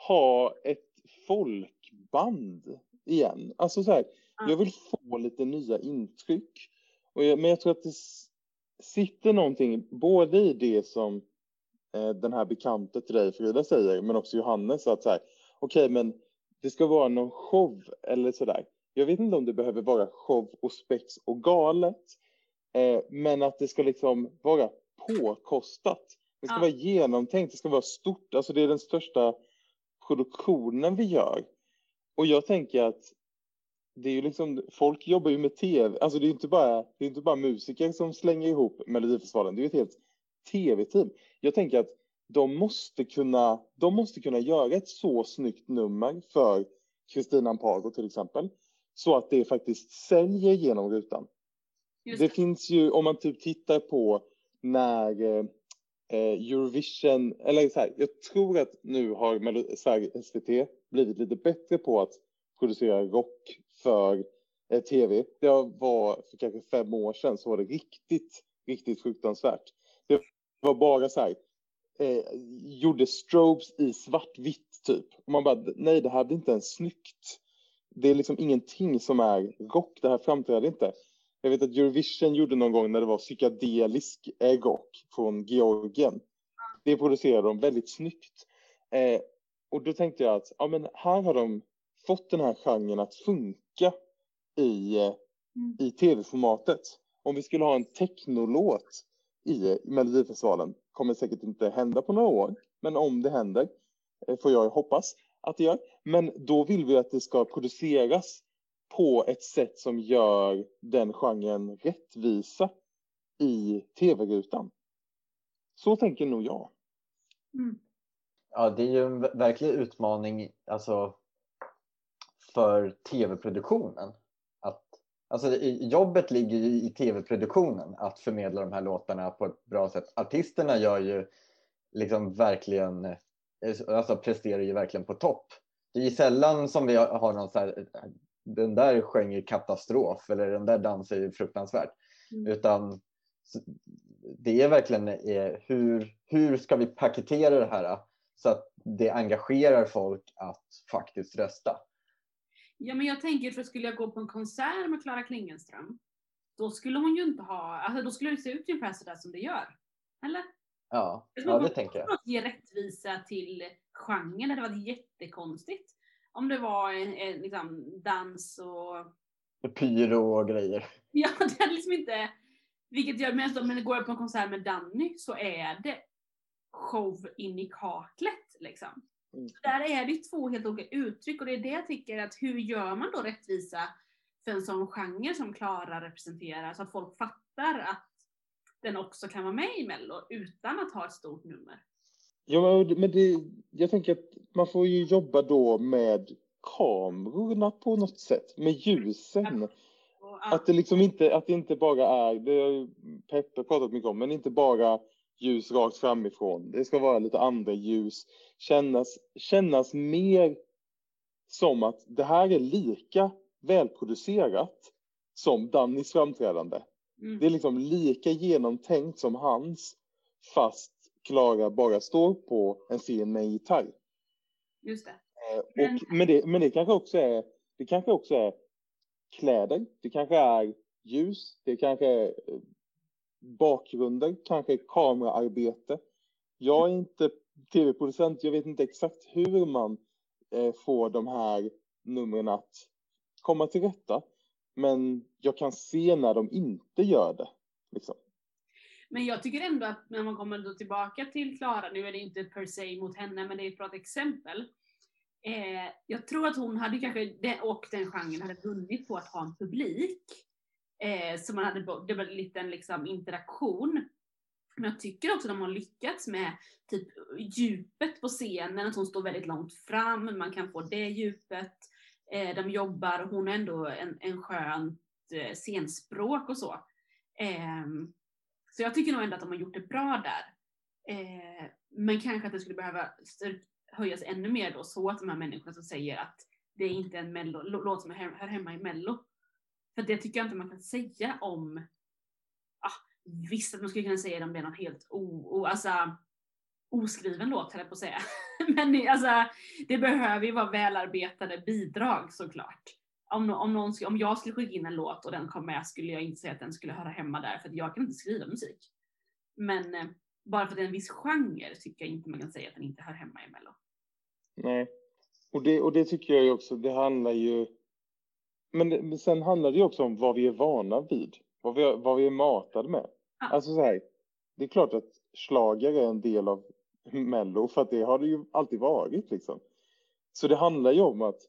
ha ett folkband igen. Alltså så här, mm. jag vill få lite nya intryck. Och jag, men jag tror att det sitter någonting både i det som eh, den här bekanta till dig Frida säger, men också Johannes, att så här, okej okay, men det ska vara någon show eller sådär. Jag vet inte om det behöver vara show och spex och galet, eh, men att det ska liksom vara påkostat. Det ska ja. vara genomtänkt, det ska vara stort, alltså det är den största produktionen vi gör. Och jag tänker att det är ju liksom, folk jobbar ju med tv, alltså det är inte bara, det är inte bara musiker som slänger ihop Melodifestivalen, det är ju ett helt tv-team. Jag tänker att de måste kunna, de måste kunna göra ett så snyggt nummer för Kristina Amparo till exempel, så att det faktiskt säljer genom rutan. Det. det. finns ju, om man typ tittar på när eh, Eurovision, eller så här, jag tror att nu har SVT blivit lite bättre på att producera rock för eh, tv. Det var för kanske fem år sedan så var det riktigt, riktigt fruktansvärt. Det var bara så här, eh, gjorde strobes i svartvitt typ. Och man bara, nej det här blir inte ens snyggt. Det är liksom ingenting som är rock, det här framträder inte. Jag vet att Eurovision gjorde någon gång när det var psykedelisk rock från Georgien. Det producerade de väldigt snyggt. Eh, och då tänkte jag att ja, men här har de fått den här genren att funka i, mm. i tv-formatet. Om vi skulle ha en technolåt i Melodifestivalen kommer säkert inte hända på några år, men om det händer eh, får jag hoppas att det gör. Men då vill vi att det ska produceras på ett sätt som gör den genren rättvisa i tv-rutan. Så tänker nog jag. Mm. Ja, det är ju en verklig utmaning alltså, för tv-produktionen. Att, alltså, jobbet ligger ju i tv-produktionen att förmedla de här låtarna på ett bra sätt. Artisterna gör ju liksom verkligen, alltså presterar ju verkligen på topp. Det är ju sällan som vi har någon så här, den där sjöng är katastrof eller den där dansen är fruktansvärt. Mm. Utan det är verkligen eh, hur, hur ska vi paketera det här så att det engagerar folk att faktiskt rösta. Ja, men jag tänker för skulle jag gå på en konsert med Klara Klingenström, då skulle hon ju inte ha, alltså då skulle det se ut ungefär sådär som det gör. Eller? Ja, ja det tänker jag. Att ge rättvisa till genren, det hade varit jättekonstigt. Om det var en, en liksom, dans och... Pyro och grejer. Ja, det hade liksom inte... Vilket gör, men går jag på en konsert med Danny så är det show in i kaklet liksom. Mm. Där är det två helt olika uttryck och det är det jag tycker att hur gör man då rättvisa för en sån genre som Klara representerar så att folk fattar att den också kan vara med i Mello utan att ha ett stort nummer. Ja, men det, jag tänker att man får ju jobba då med kamerorna på något sätt, med ljusen. Att det liksom inte, att det inte bara är, det har Peppe pratat mycket om, men inte bara ljus rakt framifrån. Det ska vara lite andra ljus. Kännas, kännas mer som att det här är lika välproducerat som Dannys framträdande. Mm. Det är liksom lika genomtänkt som hans, fast Klara bara står på en scen med en gitarr. Just det. Eh, och, men, det, men det kanske också är, det kanske också är kläder, det kanske är ljus, det kanske är eh, bakgrunder, kanske kameraarbete. Jag är inte tv-producent, jag vet inte exakt hur man eh, får de här numren att komma till rätta. Men jag kan se när de inte gör det. Liksom. Men jag tycker ändå att när man kommer då tillbaka till Klara, nu är det inte per se mot henne, men det är ett bra exempel. Eh, jag tror att hon hade kanske, och den genren hade vunnit på att ha en publik. Eh, så man hade, det var en liten liksom interaktion. Men jag tycker också att de har lyckats med typ djupet på scenen, att hon står väldigt långt fram, man kan få det djupet. Eh, de jobbar, hon har ändå en, en skönt eh, scenspråk och så. Eh, så jag tycker nog ändå att de har gjort det bra där. Eh, men kanske att det skulle behöva höjas ännu mer då så att de här människorna som säger att det är inte en mello, låt som hör hemma i mello. För det tycker jag inte man kan säga om, ah, visst att man skulle kunna säga det om det är någon helt o, o, alltså, oskriven låt höll jag på att säga. Men alltså, det behöver ju vara välarbetade bidrag såklart. Om, om, någon, om jag skulle skicka in en låt och den kom med skulle jag inte säga att den skulle höra hemma där för jag kan inte skriva musik. Men eh, bara för att det är en viss genre tycker jag inte man kan säga att den inte hör hemma i Mello. Nej, och det, och det tycker jag ju också, det handlar ju... Men, det, men sen handlar det ju också om vad vi är vana vid, vad vi, vad vi är matade med. Ja. Alltså så här, det är klart att slager är en del av Mello, för att det har det ju alltid varit liksom. Så det handlar ju om att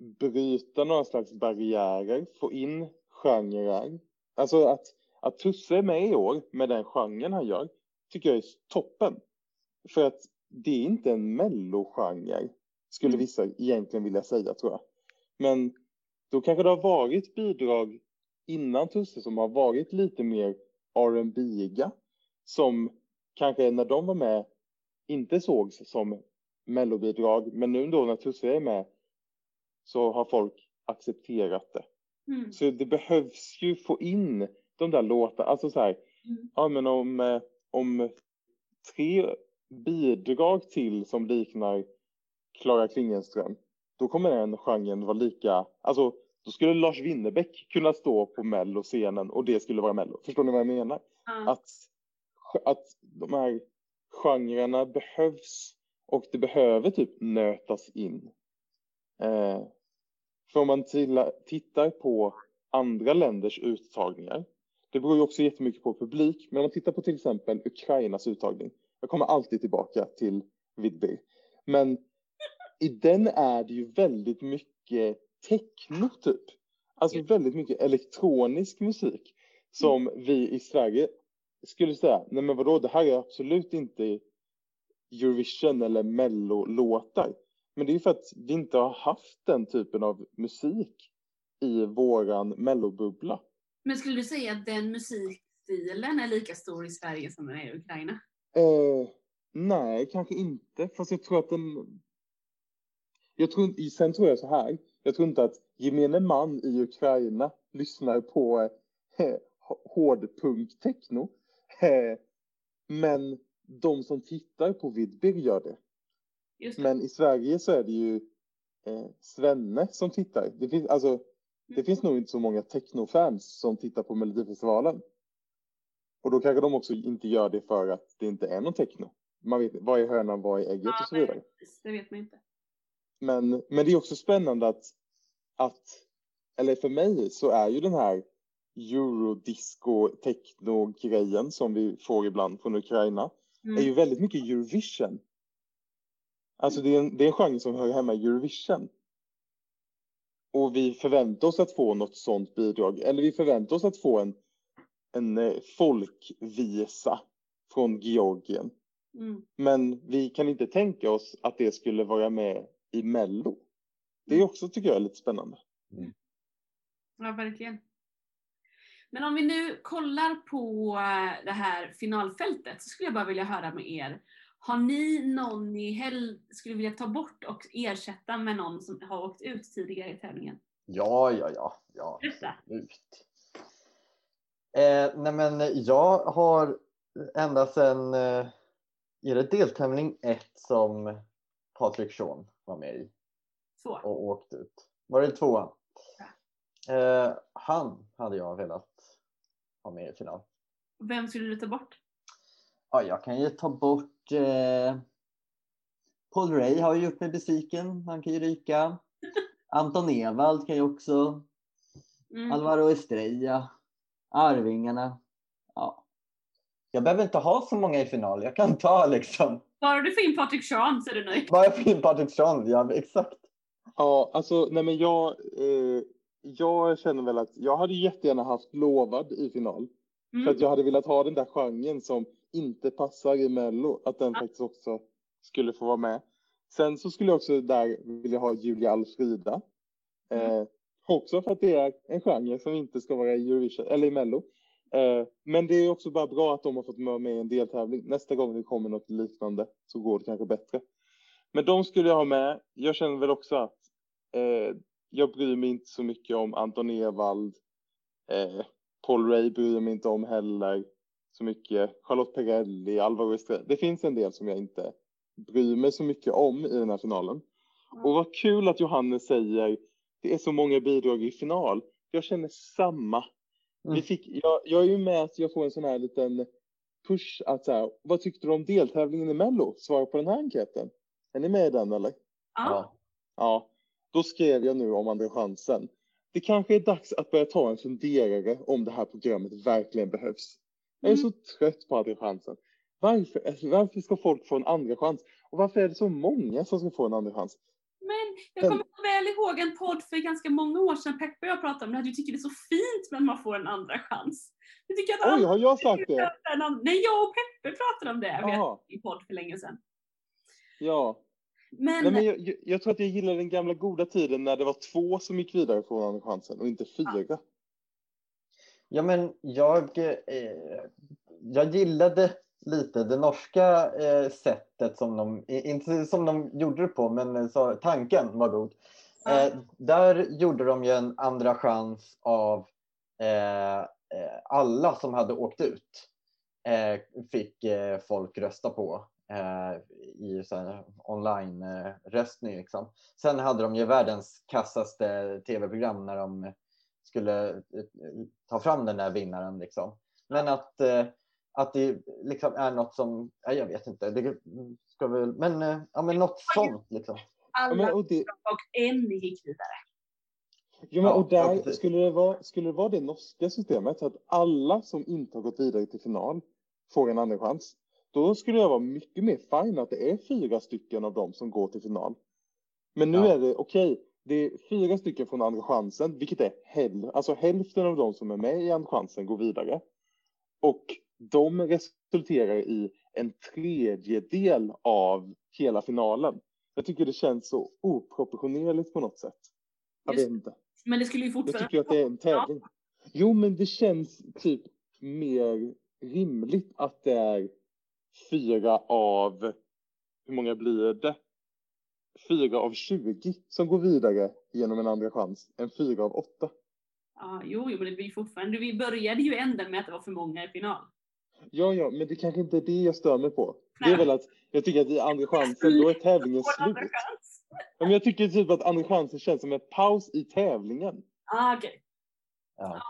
bryta några slags barriärer, få in genrer. Alltså att, att Tusse är med i år med den genren han gör, tycker jag är toppen. För att det är inte en mellogenre, skulle mm. vissa egentligen vilja säga tror jag. Men då kanske det har varit bidrag innan Tusse som har varit lite mer R&B-iga som kanske när de var med inte sågs som mellobidrag, men nu då när Tusse är med så har folk accepterat det. Mm. Så det behövs ju få in de där låtarna, alltså så här, mm. ja men om, eh, om tre bidrag till som liknar Klara Klingenström, då kommer den genren vara lika, alltså då skulle Lars Winnerbäck kunna stå på melloscenen och det skulle vara mello. Förstår ni vad jag menar? Mm. Att, att de här genrerna behövs och det behöver typ nötas in. Eh, för om man tittar på andra länders uttagningar, det beror ju också jättemycket på publik, men om man tittar på till exempel Ukrainas uttagning, jag kommer alltid tillbaka till Vidby, men i den är det ju väldigt mycket techno typ. Alltså väldigt mycket elektronisk musik som mm. vi i Sverige skulle säga, nej men vadå, det här är absolut inte Eurovision eller Mello-låtar. Men det är för att vi inte har haft den typen av musik i våran mellobubbla. Men skulle du säga att den musikstilen är lika stor i Sverige som den är i Ukraina? Eh, nej, kanske inte. Fast jag tror att den... Jag tror, sen tror jag så här. Jag tror inte att gemene man i Ukraina lyssnar på eh, hårdpunkt-techno. Eh, men de som tittar på Vidbir gör det. Men i Sverige så är det ju eh, Svenne som tittar. Det finns, alltså, mm. det finns nog inte så många technofans som tittar på Melodifestivalen. Och då kanske de också inte gör det för att det inte är någon techno. Man vet vad är hönan, vad är ägget ja, och så vidare. Det vet man inte. Men, men det är också spännande att, att, eller för mig så är ju den här eurodisco techno grejen som vi får ibland från Ukraina mm. är ju väldigt mycket Eurovision. Alltså det är, en, det är en genre som hör hemma i Eurovision. Och vi förväntar oss att få något sånt bidrag. Eller vi förväntar oss att få en, en eh, folkvisa från Georgien. Mm. Men vi kan inte tänka oss att det skulle vara med i Mello. Det är mm. också, tycker jag, lite spännande. Mm. Ja, verkligen. Men om vi nu kollar på eh, det här finalfältet så skulle jag bara vilja höra med er. Har ni någon ni hell skulle vilja ta bort och ersätta med någon som har åkt ut tidigare i tävlingen? Ja, ja, ja. ja absolut. Eh, nej men jag har ända sedan, eh, är det deltävling ett som Patrik Sean var med i? Två. Och åkt ut. Var det tvåan? Ja. Eh, han hade jag velat ha med i final. Vem skulle du ta bort? Ja, jag kan ju ta bort eh, Paul Ray har ju gjort mig besviken. Han kan ju ryka. Anton Ewald kan ju också. Mm. Alvaro Estrella. Arvingarna. Ja. Jag behöver inte ha så många i final. Jag kan ta liksom. Bara du får in Patrik Sean så är du nöjd. Bara jag får in Patrik Strand. Ja, exakt. Ja, alltså nej men jag, eh, jag känner väl att jag hade jättegärna haft Lovad i final. För Mm. att jag hade velat ha den där genren som inte passar i Mello, att den faktiskt också skulle få vara med. Sen så skulle jag också där vilja ha Julia Alfrida. Eh, också för att det är en genre som inte ska vara i Eurovision, eller i Mello. Eh, men det är också bara bra att de har fått vara med i en deltävling. Nästa gång det kommer något liknande så går det kanske bättre. Men de skulle jag ha med. Jag känner väl också att eh, jag bryr mig inte så mycket om Anton Ewald. Eh, Paul Ray bryr mig inte om heller så mycket. Charlotte Perrelli, Alvaro Estrella. Det finns en del som jag inte bryr mig så mycket om i den här finalen. Och vad kul att Johannes säger det är så många bidrag i final. Jag känner samma. Mm. Vi fick, jag, jag är ju med att jag får en sån här liten push att så här, vad tyckte du om deltävlingen i Mello? Svara på den här enkäten. Är ni med i den eller? Ja. Ja. Ja, då skrev jag nu om Andra chansen. Det kanske är dags att börja ta en funderare om det här programmet verkligen behövs. Jag är Mm. så trött på Andra chansen. Varför, alltså, varför ska folk få en andra chans? Och varför är det så många som ska få en andra chans? Men jag kommer så väl ihåg en podd för ganska många år sedan Peppe och jag pratade om det här. Du tycker det är så fint när man får en andra chans. Du tycker att Oj, har jag sagt det? en Nej, jag och Peppe pratade om det vet Jaha. jag, i podd för länge sedan. Ja. Men, Nej, men jag, jag, jag tror att jag gillar den gamla goda tiden när det var två som gick vidare från andra chansen och inte fyra. Ja, men jag, eh, jag gillade lite det norska eh, sättet som de, inte som de gjorde det på, men eh, så, tanken var god. Ja. Eh, där gjorde de ju en andra chans av eh, eh, alla som hade åkt ut. Fick folk rösta på i online-röstning. liksom. Sen hade de ju världens kassaste tv-program när de skulle eh, ta fram den där vinnaren. Liksom. Men att, eh, att det liksom är något som, ja, jag vet inte, det ska väl, men, eh, ja, men något sånt. Liksom. Alla och det, och en gick vidare. ja, men, och där skulle det, vara, skulle det vara det norska systemet så att alla som inte har gått vidare till final får en andra chans. Då skulle jag vara mycket mer fine att det är fyra stycken av dem som går till final. Men nu Ja. är det okej, det är fyra stycken från andra chansen, vilket är häl alltså hälften av de som är med i andra chansen går vidare. Och de resulterar i en tredjedel av hela finalen. Jag tycker det känns så oproportionerligt på något sätt. Jag vet inte. Men det skulle ju Jag fortfarande... tycker att det är en tävling. Jo, men det känns typ mer rimligt att det är fyra av, hur många blir det? Fyra av 20 som går vidare genom en andra chans än fyra av åtta. Ja, jo, jo, men det blir fortfarande... Vi började ju änden med att det var för många i final. Ja, ja, men det kanske inte är det jag stör mig på. Det är Nej. väl att jag tycker att i andra chansen, då är tävlingen slut. chans. Ja, men jag tycker typ att andra chansen känns som en paus i tävlingen. Ah, okej. Ja.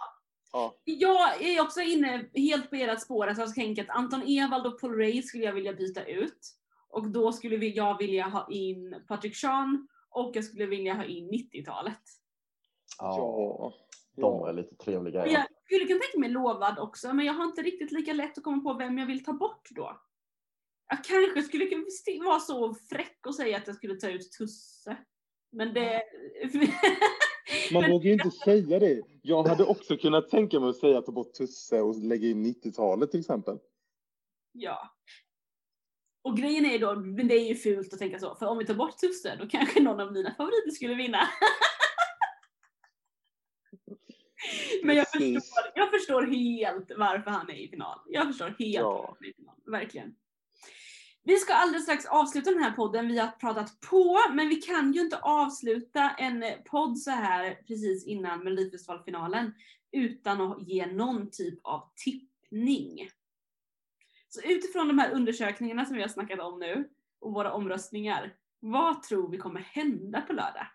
Ja, Jag är också inne helt på ert spår. Alltså jag tänker att Anton Ewald och Paul Ray skulle jag vilja byta ut. Och då skulle vi- jag vilja ha in Patrick Sean och jag skulle vilja ha in 90-talet. Ja, de var lite trevliga. Ja. Jag skulle kunna tänka mig Lovad också, men jag har inte riktigt lika lätt att komma på vem jag vill ta bort då. Jag kanske skulle kunna vara så fräck och säga att jag skulle ta ut Tusse. Men det... Man Men- vågar ju inte säga det. Jag hade också kunnat tänka mig att säga ta bort Tusse och lägga in 90-talet till exempel. Ja. Och grejen är då, men det är ju fult att tänka så, för om vi tar bort Tusse då kanske någon av mina favoriter skulle vinna. men jag förstår, jag förstår helt varför han är i final. Jag förstår helt Ja. varför han är i final. Verkligen. Vi ska alldeles strax avsluta den här podden. Vi har pratat på, men vi kan ju inte avsluta en podd så här precis innan Melodifestivalfinalen utan att ge någon typ av tippning. Så utifrån de här undersökningarna som vi har snackat om nu och våra omröstningar, vad tror vi kommer hända på lördag?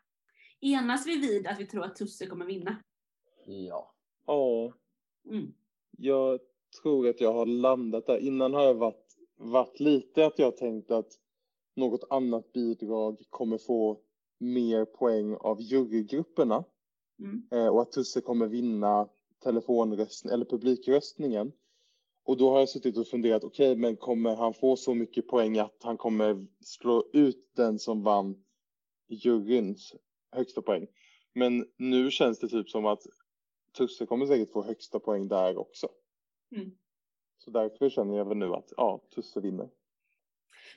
Enas vi vid att vi tror att Tusse kommer vinna? Ja. Ja, Mm. jag tror att jag har landat där. Innan har jag varit, varit lite att jag tänkt att något annat bidrag kommer få mer poäng av jurygrupperna Mm. eh, och att Tusse kommer vinna telefonröstning eller publikröstningen. Och då har jag suttit och funderat, okej, men kommer han få så mycket poäng att han kommer slå ut den som vann juryns högsta poäng? Men nu känns det typ som att Tusse kommer säkert få högsta poäng där också. Mm. Så därför känner jag väl nu att ja, Tusse vinner.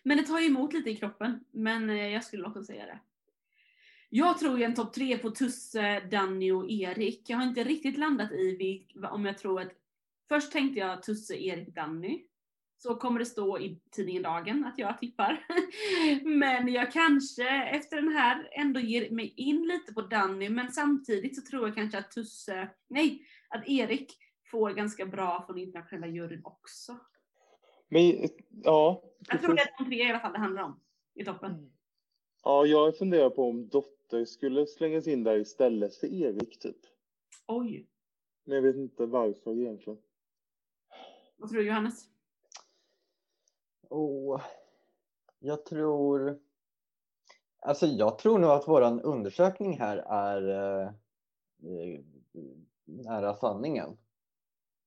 Men det tar ju emot lite i kroppen. Men eh, jag skulle också säga det. Jag tror ju en topp tre på Tusse, Danny och Erik. Jag har inte riktigt landat i om jag tror att... Först tänkte jag Tusse, Erik, Danny. Så kommer det stå i tidningen Dagen att jag tippar. Men jag kanske efter den här ändå ger mig in lite på Danny. Men samtidigt så tror jag kanske att Tusse, nej, att Erik får ganska bra från internationella juryn också. Men ja, Jag tror det är de tre i alla fall det handlar om i toppen. Ja, jag funderar på om Dotter skulle slängas in där istället för Erik typ. Oj. Men jag vet inte varför egentligen. Vad tror du Johannes? Oh, jag tror... Alltså jag tror nog att våran undersökning här är eh, eh, nära sanningen.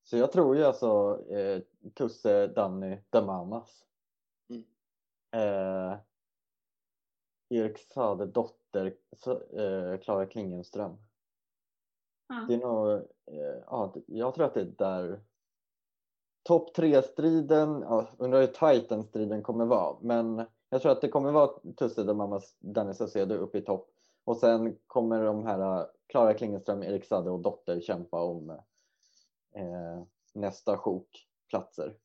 Så jag tror ju alltså eh, Tusse, Danny, Damamas. Mm. Eh, Erik Sade dotter, eh, Klara Klingenström. Ja. Det är nog, eh, ja, jag tror att det är där topp tre-striden, ja, undrar hur tajt den striden kommer vara, men jag tror att det kommer vara Tusse de Mamas Danny Saucedo uppe i topp och sen kommer de här eh, Klara Klingenström, Erik Sade och Dotter kämpa om eh, nästa sjok platser.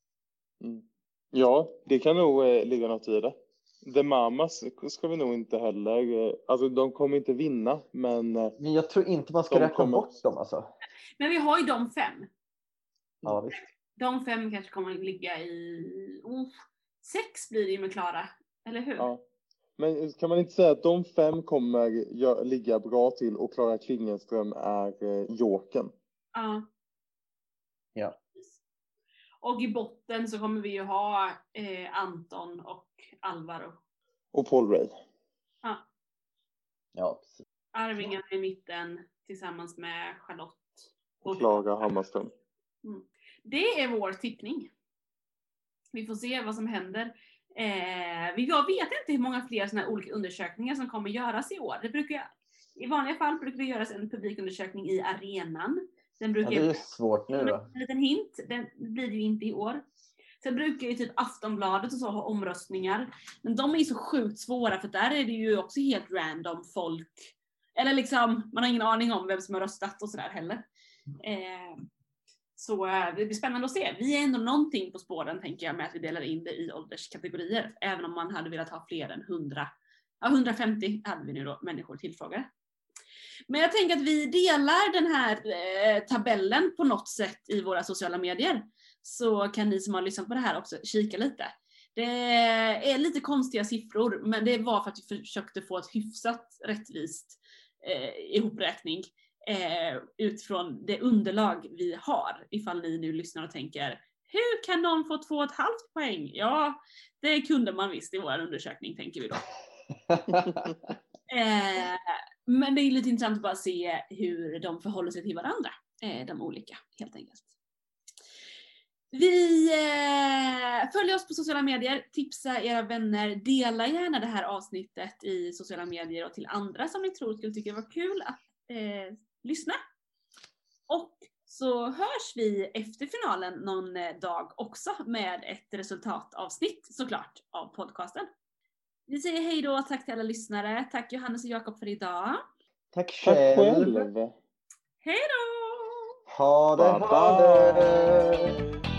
Mm. Ja, det kan nog eh, ligga något i det. The Mamas ska vi nog inte heller, eh, alltså de kommer inte vinna, men eh, Men jag tror inte man ska räkna kommer- bort dem alltså. Men vi har ju de fem. Ja, visst. De fem kanske kommer att ligga i... Oh, sex blir det ju med Klara. Eller hur? ja. Men kan man inte säga att de fem kommer ligga bra till och Klara Klingenström är eh, joken? Ja. Ja. Och i botten så kommer vi ju ha eh, Anton och Alvaro. Och Paul Ray. Ja, precis. Arvingarna i mitten tillsammans med Charlotte. Och Klara Hammarström. Det är vår tippning. Vi får se vad som händer. Eh, vi- jag vet inte hur många fler här olika undersökningar som kommer göras i år. Det brukar, I vanliga fall brukar det göras en publikundersökning i arenan. Den Ja, brukar det är svårt nu då. En liten hint, den blir det ju inte i år. Sen brukar ju typ Aftonbladet och så ha omröstningar. Men de är ju så sjukt svåra för där är det ju också helt random folk. Eller liksom, man har ingen aning om vem som har röstat och sådär heller. Eh, så eh, det blir spännande att se. Vi är ändå någonting på spåren tänker jag med att vi delar in det i ålderskategorier. Även om man hade velat ha fler än 100. Ja, 150 hade vi nu då människor tillfrågade. Men jag tänker att vi delar den här eh, tabellen på något sätt i våra sociala medier. Så kan ni som har lyssnat på det här också kika lite. Det är lite konstiga siffror, men det var för att vi försökte få ett hyfsat rättvist eh, ihopräkning eh, utifrån det underlag vi har. Ifall ni nu lyssnar och tänker, hur kan någon få två och ett halvt poäng? Ja, det kunde man visst i vår undersökning, tänker vi då. Eh, men det är lite intressant att bara se hur de förhåller sig till varandra, eh, de olika helt enkelt. Vi eh, följer oss på sociala medier, tipsa era vänner, dela gärna det här avsnittet i sociala medier och till andra som ni tror skulle tycka det var kul att eh, lyssna. Och så hörs vi efter finalen någon eh, dag också med ett resultatavsnitt såklart av podcasten. Vi säger hej då, tack till alla lyssnare. Tack Johannes och Jakob för idag. Tack Tack själv. själv. Hej då! Ha det, ha det.